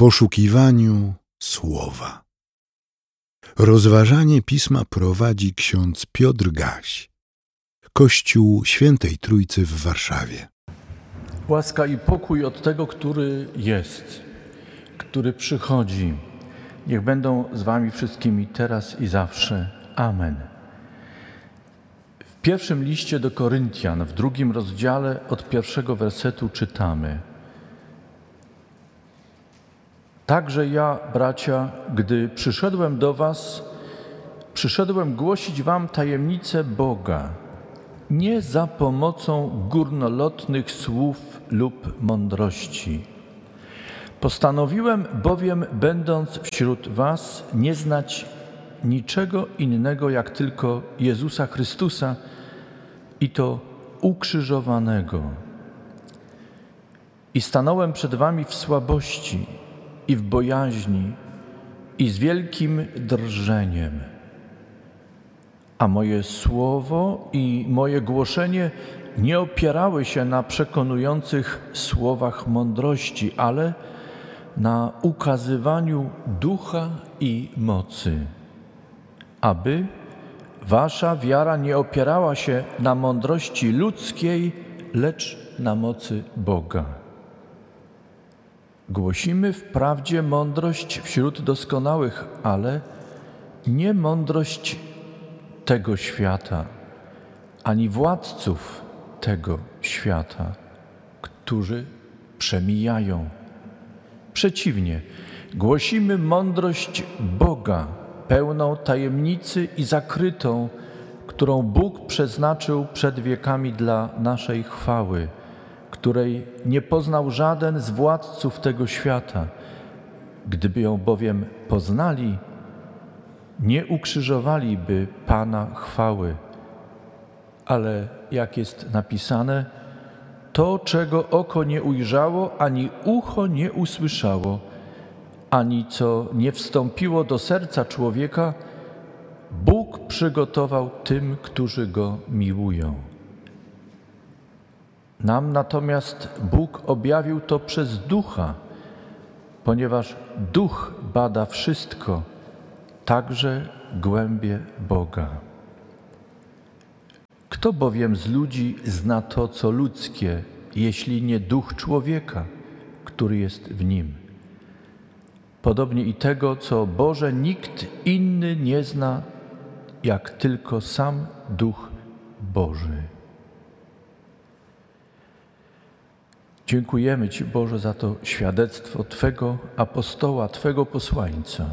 poszukiwaniu słowa. Rozważanie pisma prowadzi ksiądz Piotr Gaś, Kościół Świętej Trójcy w Warszawie. Łaska i pokój od tego, który jest, który przychodzi. Niech będą z Wami wszystkimi teraz i zawsze. Amen. W pierwszym liście do Koryntian, w drugim rozdziale od pierwszego wersetu czytamy – Także ja, bracia, gdy przyszedłem do Was, przyszedłem głosić Wam tajemnicę Boga, nie za pomocą górnolotnych słów lub mądrości. Postanowiłem bowiem, będąc wśród Was, nie znać niczego innego jak tylko Jezusa Chrystusa i to ukrzyżowanego. I stanąłem przed Wami w słabości i w bojaźni, i z wielkim drżeniem. A moje słowo i moje głoszenie nie opierały się na przekonujących słowach mądrości, ale na ukazywaniu ducha i mocy, aby wasza wiara nie opierała się na mądrości ludzkiej, lecz na mocy Boga. Głosimy wprawdzie mądrość wśród doskonałych, ale nie mądrość tego świata, ani władców tego świata, którzy przemijają. Przeciwnie, głosimy mądrość Boga, pełną tajemnicy i zakrytą, którą Bóg przeznaczył przed wiekami dla naszej chwały której nie poznał żaden z władców tego świata. Gdyby ją bowiem poznali, nie ukrzyżowaliby Pana chwały. Ale jak jest napisane, to, czego oko nie ujrzało, ani ucho nie usłyszało, ani co nie wstąpiło do serca człowieka, Bóg przygotował tym, którzy go miłują. Nam natomiast Bóg objawił to przez ducha, ponieważ duch bada wszystko, także głębie Boga. Kto bowiem z ludzi zna to, co ludzkie, jeśli nie duch człowieka, który jest w nim? Podobnie i tego, co Boże, nikt inny nie zna, jak tylko sam duch Boży. Dziękujemy Ci, Boże, za to świadectwo Twego apostoła, Twego posłańca.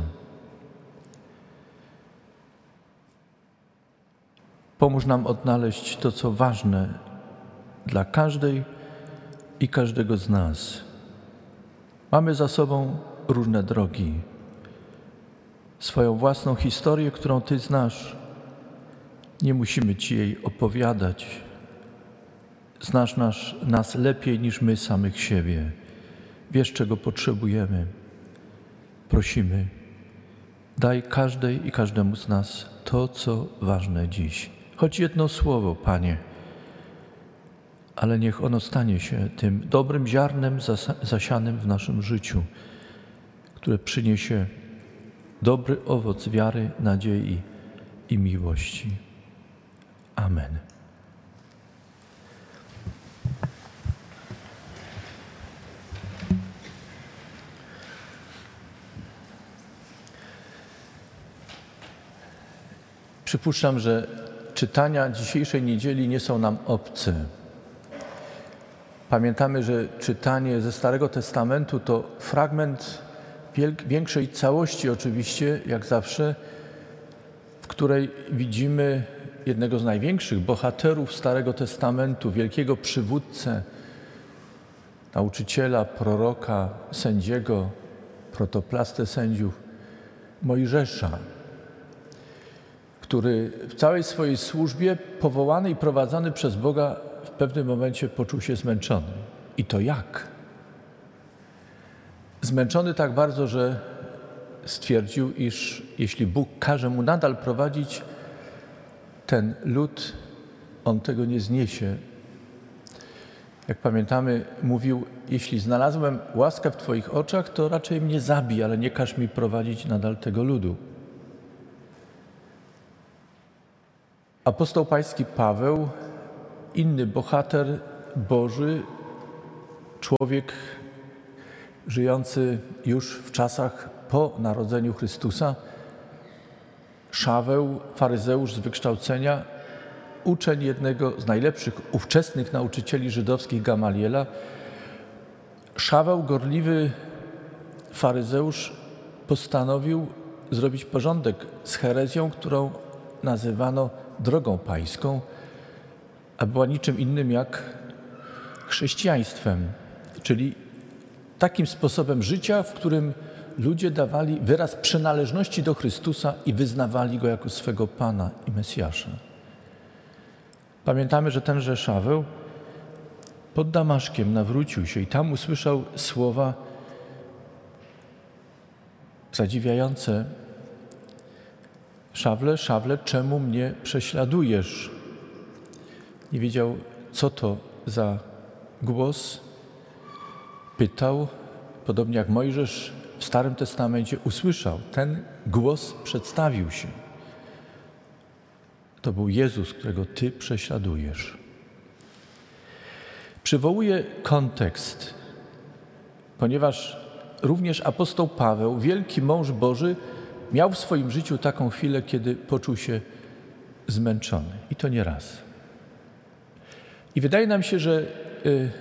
Pomóż nam odnaleźć to, co ważne dla każdej i każdego z nas. Mamy za sobą różne drogi, swoją własną historię, którą Ty znasz. Nie musimy Ci jej opowiadać Znasz nas, nas lepiej niż my samych siebie. Wiesz, czego potrzebujemy. Prosimy, daj każdej i każdemu z nas to, co ważne dziś. Choć jedno słowo, Panie, ale niech ono stanie się tym dobrym ziarnem zasianym w naszym życiu, które przyniesie dobry owoc wiary, nadziei i miłości. Amen. Przypuszczam, że czytania dzisiejszej niedzieli nie są nam obce. Pamiętamy, że czytanie ze Starego Testamentu to fragment większej całości, oczywiście, jak zawsze, w której widzimy jednego z największych bohaterów Starego Testamentu, wielkiego przywódcę, nauczyciela, proroka, sędziego, protoplastę sędziów, Mojżesza który w całej swojej służbie, powołany i prowadzony przez Boga, w pewnym momencie poczuł się zmęczony. I to jak? Zmęczony tak bardzo, że stwierdził, iż jeśli Bóg każe mu nadal prowadzić ten lud, on tego nie zniesie. Jak pamiętamy, mówił: Jeśli znalazłem łaskę w Twoich oczach, to raczej mnie zabij, ale nie każ mi prowadzić nadal tego ludu. Apostoł Pański Paweł, inny bohater Boży, człowiek żyjący już w czasach po narodzeniu Chrystusa, Szaweł, faryzeusz z wykształcenia, uczeń jednego z najlepszych ówczesnych nauczycieli żydowskich Gamaliela, Szaweł, gorliwy faryzeusz, postanowił zrobić porządek z herezją, którą nazywano drogą pańską, a była niczym innym jak chrześcijaństwem, czyli takim sposobem życia, w którym ludzie dawali wyraz przynależności do Chrystusa i wyznawali Go jako swego Pana i Mesjasza. Pamiętamy, że tenże Szaweł pod Damaszkiem nawrócił się i tam usłyszał słowa zadziwiające. Szawle, szawle, czemu mnie prześladujesz? Nie wiedział, co to za głos. Pytał, podobnie jak Mojżesz w Starym Testamencie usłyszał. Ten głos przedstawił się. To był Jezus, którego Ty prześladujesz. Przywołuję kontekst, ponieważ również apostoł Paweł, wielki mąż Boży, miał w swoim życiu taką chwilę, kiedy poczuł się zmęczony. I to nie raz. I wydaje nam się, że y,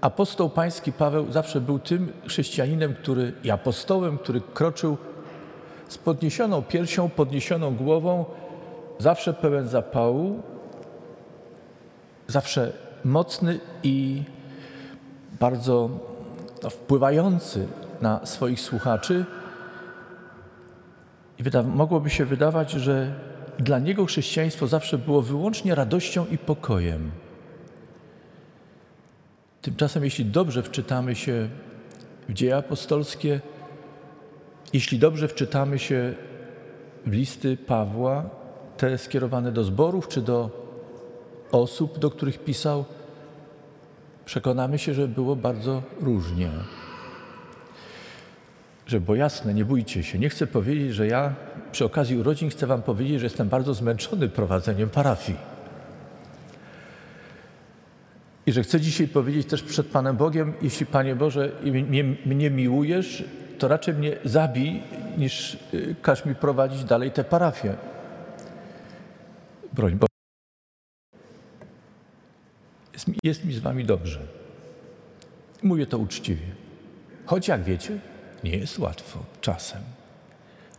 apostoł pański Paweł zawsze był tym chrześcijaninem, który i apostołem, który kroczył z podniesioną piersią, podniesioną głową, zawsze pełen zapału, zawsze mocny i bardzo no, wpływający na swoich słuchaczy. I wyda- mogłoby się wydawać, że dla niego chrześcijaństwo zawsze było wyłącznie radością i pokojem. Tymczasem, jeśli dobrze wczytamy się w dzieje apostolskie, jeśli dobrze wczytamy się w listy Pawła, te skierowane do zborów czy do osób, do których pisał, przekonamy się, że było bardzo różnie. Że, bo jasne, nie bójcie się. Nie chcę powiedzieć, że ja przy okazji urodzin chcę Wam powiedzieć, że jestem bardzo zmęczony prowadzeniem parafii. I że chcę dzisiaj powiedzieć też przed Panem Bogiem, jeśli Panie Boże mnie, mnie miłujesz, to raczej mnie zabij, niż y, każ mi prowadzić dalej tę parafię. Broń Boże. Jest, jest mi z Wami dobrze. Mówię to uczciwie. Choć jak wiecie, nie jest łatwo czasem.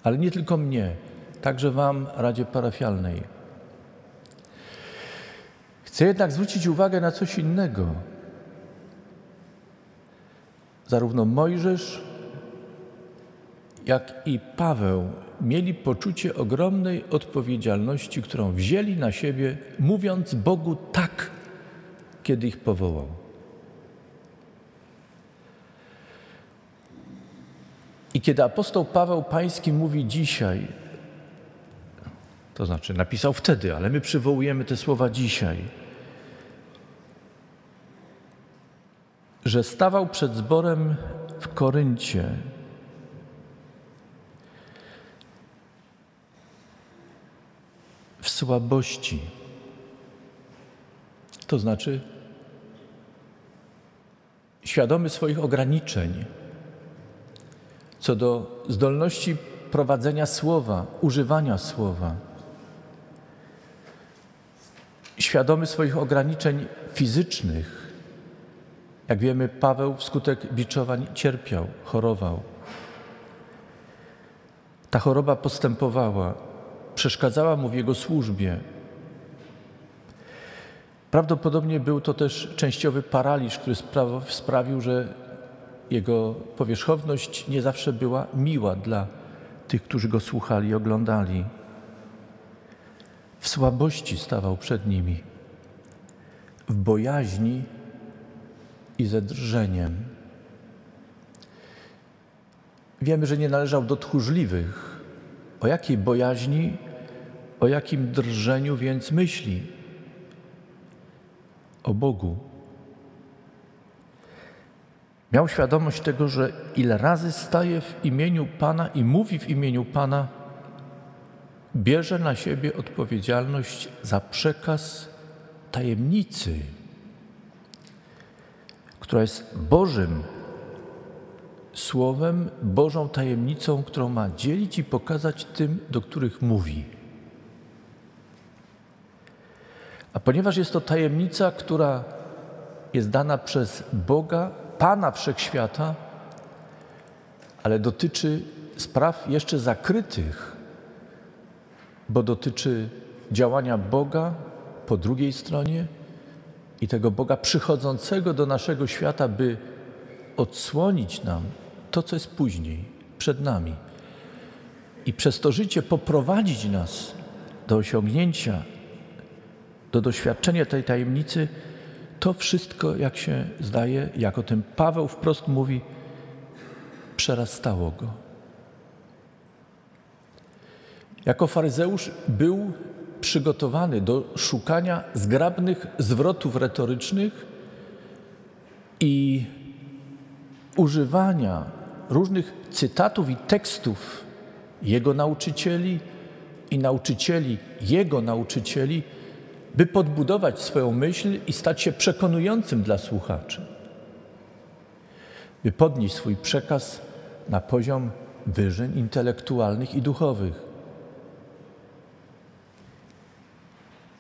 Ale nie tylko mnie, także Wam, Radzie Parafialnej. Chcę jednak zwrócić uwagę na coś innego. Zarówno Mojżesz, jak i Paweł mieli poczucie ogromnej odpowiedzialności, którą wzięli na siebie, mówiąc Bogu tak, kiedy ich powołał. I kiedy apostoł Paweł Pański mówi dzisiaj, to znaczy napisał wtedy, ale my przywołujemy te słowa dzisiaj, że stawał przed zborem w Koryncie. W słabości. To znaczy świadomy swoich ograniczeń co do zdolności prowadzenia słowa, używania słowa. Świadomy swoich ograniczeń fizycznych. Jak wiemy, Paweł wskutek biczowań cierpiał, chorował. Ta choroba postępowała, przeszkadzała mu w jego służbie. Prawdopodobnie był to też częściowy paraliż, który spra- sprawił, że jego powierzchowność nie zawsze była miła dla tych, którzy go słuchali i oglądali. W słabości stawał przed nimi, w bojaźni i ze drżeniem. Wiemy, że nie należał do tchórzliwych. O jakiej bojaźni, o jakim drżeniu więc myśli? O Bogu, Miał świadomość tego, że ile razy staje w imieniu Pana i mówi w imieniu Pana, bierze na siebie odpowiedzialność za przekaz tajemnicy, która jest Bożym Słowem, Bożą tajemnicą, którą ma dzielić i pokazać tym, do których mówi. A ponieważ jest to tajemnica, która jest dana przez Boga, Pana Wszechświata, ale dotyczy spraw jeszcze zakrytych, bo dotyczy działania Boga po drugiej stronie i tego Boga przychodzącego do naszego świata, by odsłonić nam to, co jest później, przed nami. I przez to życie poprowadzić nas do osiągnięcia, do doświadczenia tej tajemnicy, to wszystko, jak się zdaje, jak o tym Paweł wprost mówi, przerastało go. Jako faryzeusz był przygotowany do szukania zgrabnych zwrotów retorycznych i używania różnych cytatów i tekstów jego nauczycieli i nauczycieli jego nauczycieli, by podbudować swoją myśl i stać się przekonującym dla słuchaczy, by podnieść swój przekaz na poziom wyżyn intelektualnych i duchowych.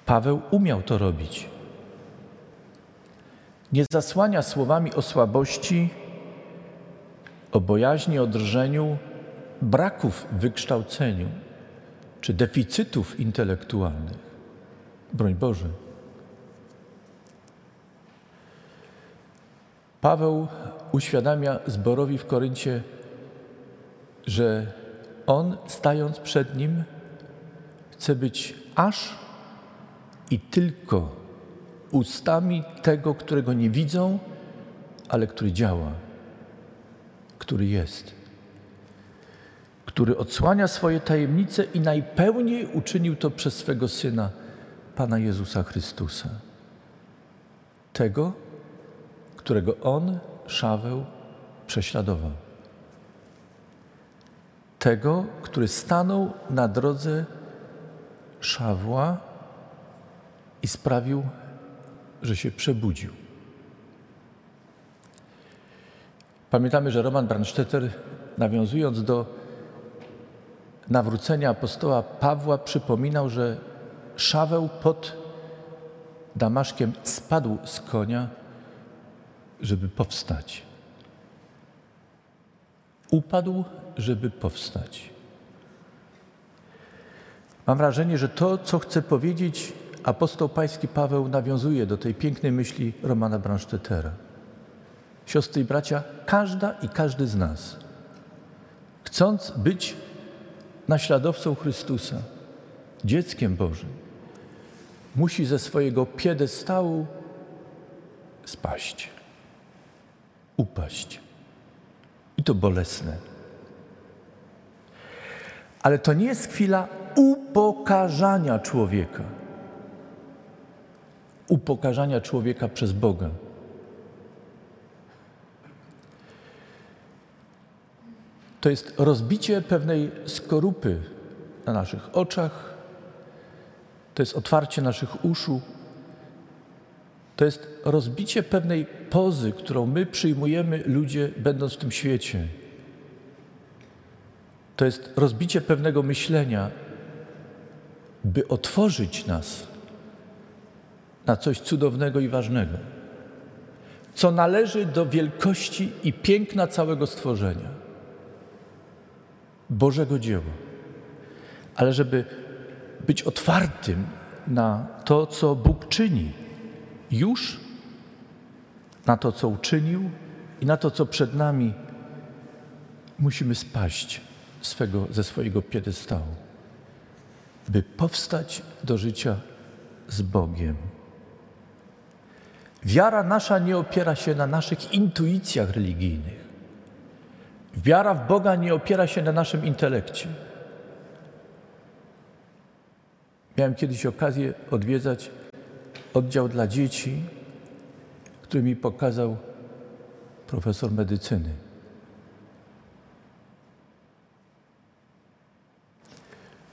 Paweł umiał to robić. Nie zasłania słowami o słabości, o bojaźni, o drżeniu, braków w wykształceniu czy deficytów intelektualnych. Broń Boże. Paweł uświadamia zborowi w Koryncie, że on, stając przed nim, chce być aż i tylko ustami tego, którego nie widzą, ale który działa, który jest, który odsłania swoje tajemnice i najpełniej uczynił to przez swego Syna, Pana Jezusa Chrystusa. Tego, którego on, Szaweł, prześladował. Tego, który stanął na drodze Szawła i sprawił, że się przebudził. Pamiętamy, że Roman Brandstetter, nawiązując do nawrócenia apostoła Pawła, przypominał, że Szaweł pod Damaszkiem spadł z konia, żeby powstać. Upadł, żeby powstać. Mam wrażenie, że to, co chce powiedzieć apostoł pański Paweł, nawiązuje do tej pięknej myśli Romana Bransztetera. Siostry i bracia, każda i każdy z nas, chcąc być naśladowcą Chrystusa, dzieckiem Bożym, musi ze swojego piedestału spaść, upaść. I to bolesne. Ale to nie jest chwila upokarzania człowieka. Upokarzania człowieka przez Boga. To jest rozbicie pewnej skorupy na naszych oczach, to jest otwarcie naszych uszu, to jest rozbicie pewnej pozy, którą my przyjmujemy, ludzie, będąc w tym świecie. To jest rozbicie pewnego myślenia, by otworzyć nas na coś cudownego i ważnego, co należy do wielkości i piękna całego stworzenia. Bożego dzieła. Ale żeby być otwartym na to, co Bóg czyni, już na to, co uczynił i na to, co przed nami, musimy spaść swego, ze swojego piedestału, by powstać do życia z Bogiem. Wiara nasza nie opiera się na naszych intuicjach religijnych. Wiara w Boga nie opiera się na naszym intelekcie. Miałem kiedyś okazję odwiedzać oddział dla dzieci, który mi pokazał profesor medycyny.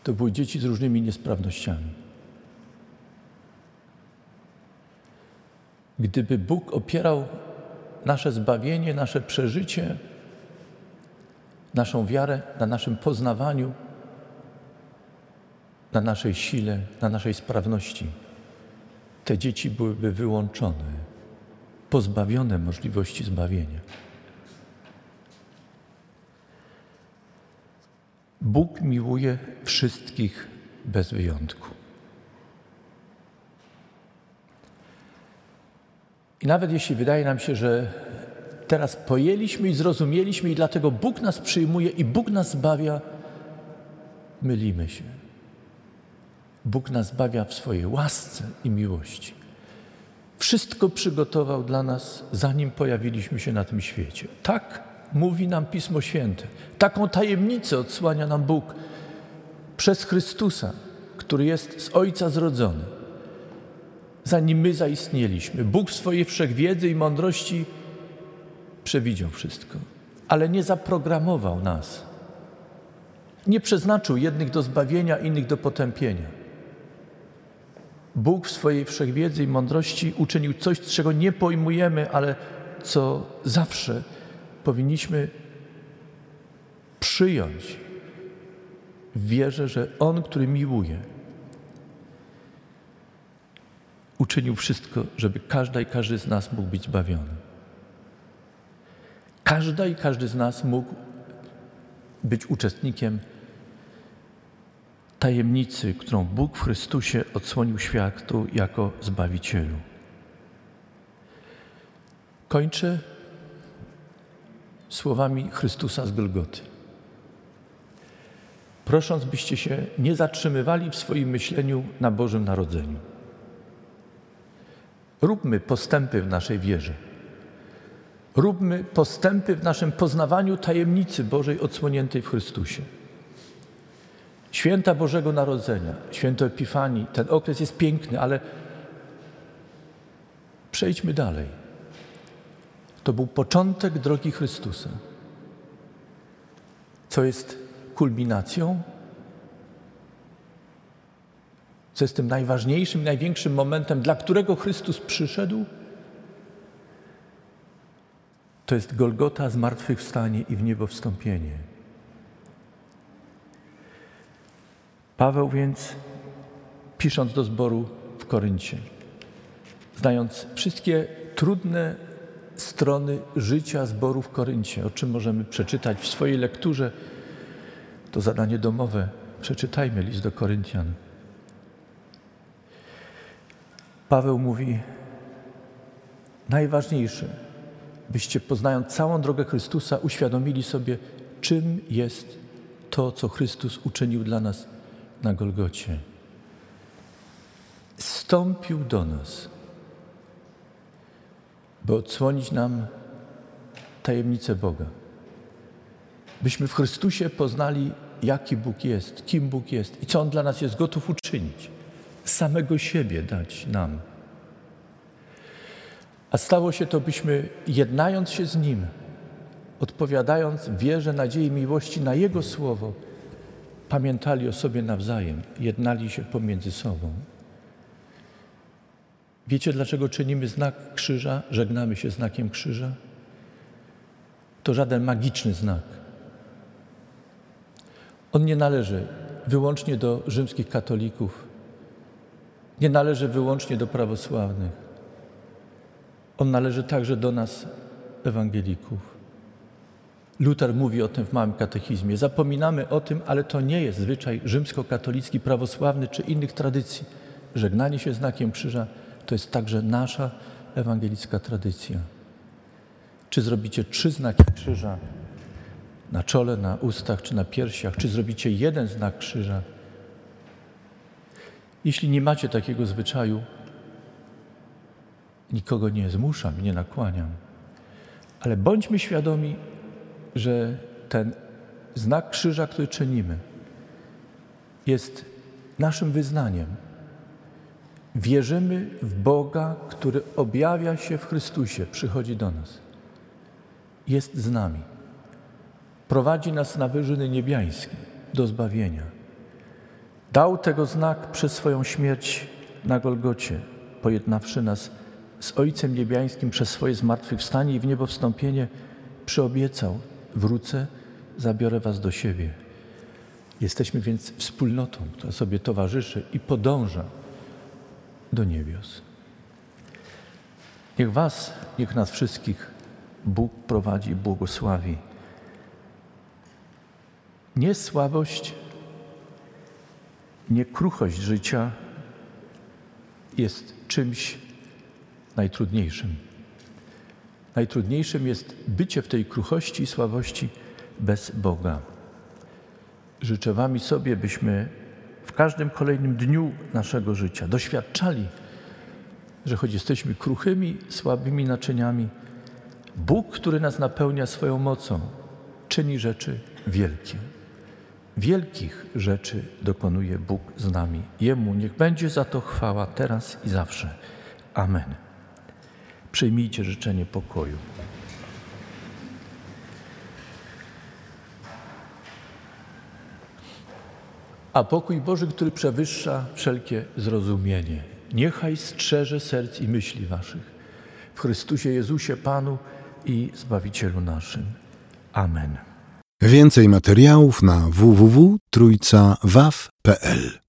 To były dzieci z różnymi niesprawnościami. Gdyby Bóg opierał nasze zbawienie, nasze przeżycie, naszą wiarę na naszym poznawaniu, na naszej sile, na naszej sprawności, te dzieci byłyby wyłączone, pozbawione możliwości zbawienia. Bóg miłuje wszystkich bez wyjątku. I nawet jeśli wydaje nam się, że teraz pojęliśmy i zrozumieliśmy, i dlatego Bóg nas przyjmuje i Bóg nas zbawia, mylimy się. Bóg nas zbawia w swojej łasce i miłości. Wszystko przygotował dla nas, zanim pojawiliśmy się na tym świecie. Tak mówi nam Pismo Święte. Taką tajemnicę odsłania nam Bóg przez Chrystusa, który jest z Ojca zrodzony. Zanim my zaistnieliśmy, Bóg w swojej wszechwiedzy i mądrości przewidział wszystko, ale nie zaprogramował nas. Nie przeznaczył jednych do zbawienia, innych do potępienia. Bóg w swojej wszechwiedzy i mądrości uczynił coś, czego nie pojmujemy, ale co zawsze powinniśmy przyjąć w wierze, że On, który miłuje, uczynił wszystko, żeby każda i każdy z nas mógł być zbawiony. Każda i każdy z nas mógł być uczestnikiem tajemnicy, którą Bóg w Chrystusie odsłonił światu jako Zbawicielu. Kończę słowami Chrystusa z Golgoty. Prosząc, byście się nie zatrzymywali w swoim myśleniu na Bożym Narodzeniu. Róbmy postępy w naszej wierze. Róbmy postępy w naszym poznawaniu tajemnicy Bożej odsłoniętej w Chrystusie. Święta Bożego Narodzenia, święto Epifanii, ten okres jest piękny, ale przejdźmy dalej. To był początek drogi Chrystusa, co jest kulminacją, co jest tym najważniejszym, największym momentem, dla którego Chrystus przyszedł. To jest Golgota, zmartwychwstanie i w niebo wstąpienie. Paweł więc, pisząc do zboru w Koryncie, znając wszystkie trudne strony życia zboru w Koryncie, o czym możemy przeczytać w swojej lekturze, to zadanie domowe. Przeczytajmy list do Koryntian. Paweł mówi: Najważniejsze, byście poznając całą drogę Chrystusa, uświadomili sobie, czym jest to, co Chrystus uczynił dla nas na Golgocie. Stąpił do nas, by odsłonić nam tajemnicę Boga. Byśmy w Chrystusie poznali, jaki Bóg jest, kim Bóg jest i co On dla nas jest gotów uczynić. Samego siebie dać nam. A stało się to, byśmy jednając się z Nim, odpowiadając wierze, nadziei, miłości na Jego Słowo, pamiętali o sobie nawzajem, jednali się pomiędzy sobą. Wiecie, dlaczego czynimy znak krzyża, żegnamy się znakiem krzyża? To żaden magiczny znak. On nie należy wyłącznie do rzymskich katolików, nie należy wyłącznie do prawosławnych. On należy także do nas, ewangelików. Luther mówi o tym w Małym Katechizmie. Zapominamy o tym, ale to nie jest zwyczaj rzymskokatolicki, prawosławny czy innych tradycji. Żegnanie się znakiem krzyża to jest także nasza ewangelicka tradycja. Czy zrobicie trzy znaki krzyża na czole, na ustach czy na piersiach, czy zrobicie jeden znak krzyża? Jeśli nie macie takiego zwyczaju, nikogo nie zmuszam, nie nakłaniam, ale bądźmy świadomi, że ten znak krzyża, który czynimy, jest naszym wyznaniem. Wierzymy w Boga, który objawia się w Chrystusie, przychodzi do nas. jest z nami. Prowadzi nas na wyżyny niebiańskie do zbawienia. Dał tego znak przez swoją śmierć na Golgocie, pojednawszy nas z Ojcem Niebiańskim przez swoje zmartwychwstanie i w niebo wstąpienie, przyobiecał: Wrócę, zabiorę Was do siebie. Jesteśmy więc wspólnotą, która sobie towarzyszy i podąża do niebios. Niech Was, niech nas wszystkich Bóg prowadzi i błogosławi. Nie słabość, nie kruchość życia jest czymś najtrudniejszym. Najtrudniejszym jest bycie w tej kruchości i słabości bez Boga. Życzę Wam i sobie, byśmy w każdym kolejnym dniu naszego życia doświadczali, że choć jesteśmy kruchymi, słabymi naczyniami, Bóg, który nas napełnia swoją mocą, czyni rzeczy wielkie. Wielkich rzeczy dokonuje Bóg z nami. Jemu niech będzie za to chwała teraz i zawsze. Amen. Przyjmijcie życzenie pokoju. A pokój Boży, który przewyższa wszelkie zrozumienie, niechaj strzeże serc i myśli waszych w Chrystusie Jezusie Panu i Zbawicielu naszym. Amen. Więcej materiałów na www.trójcawaw.pl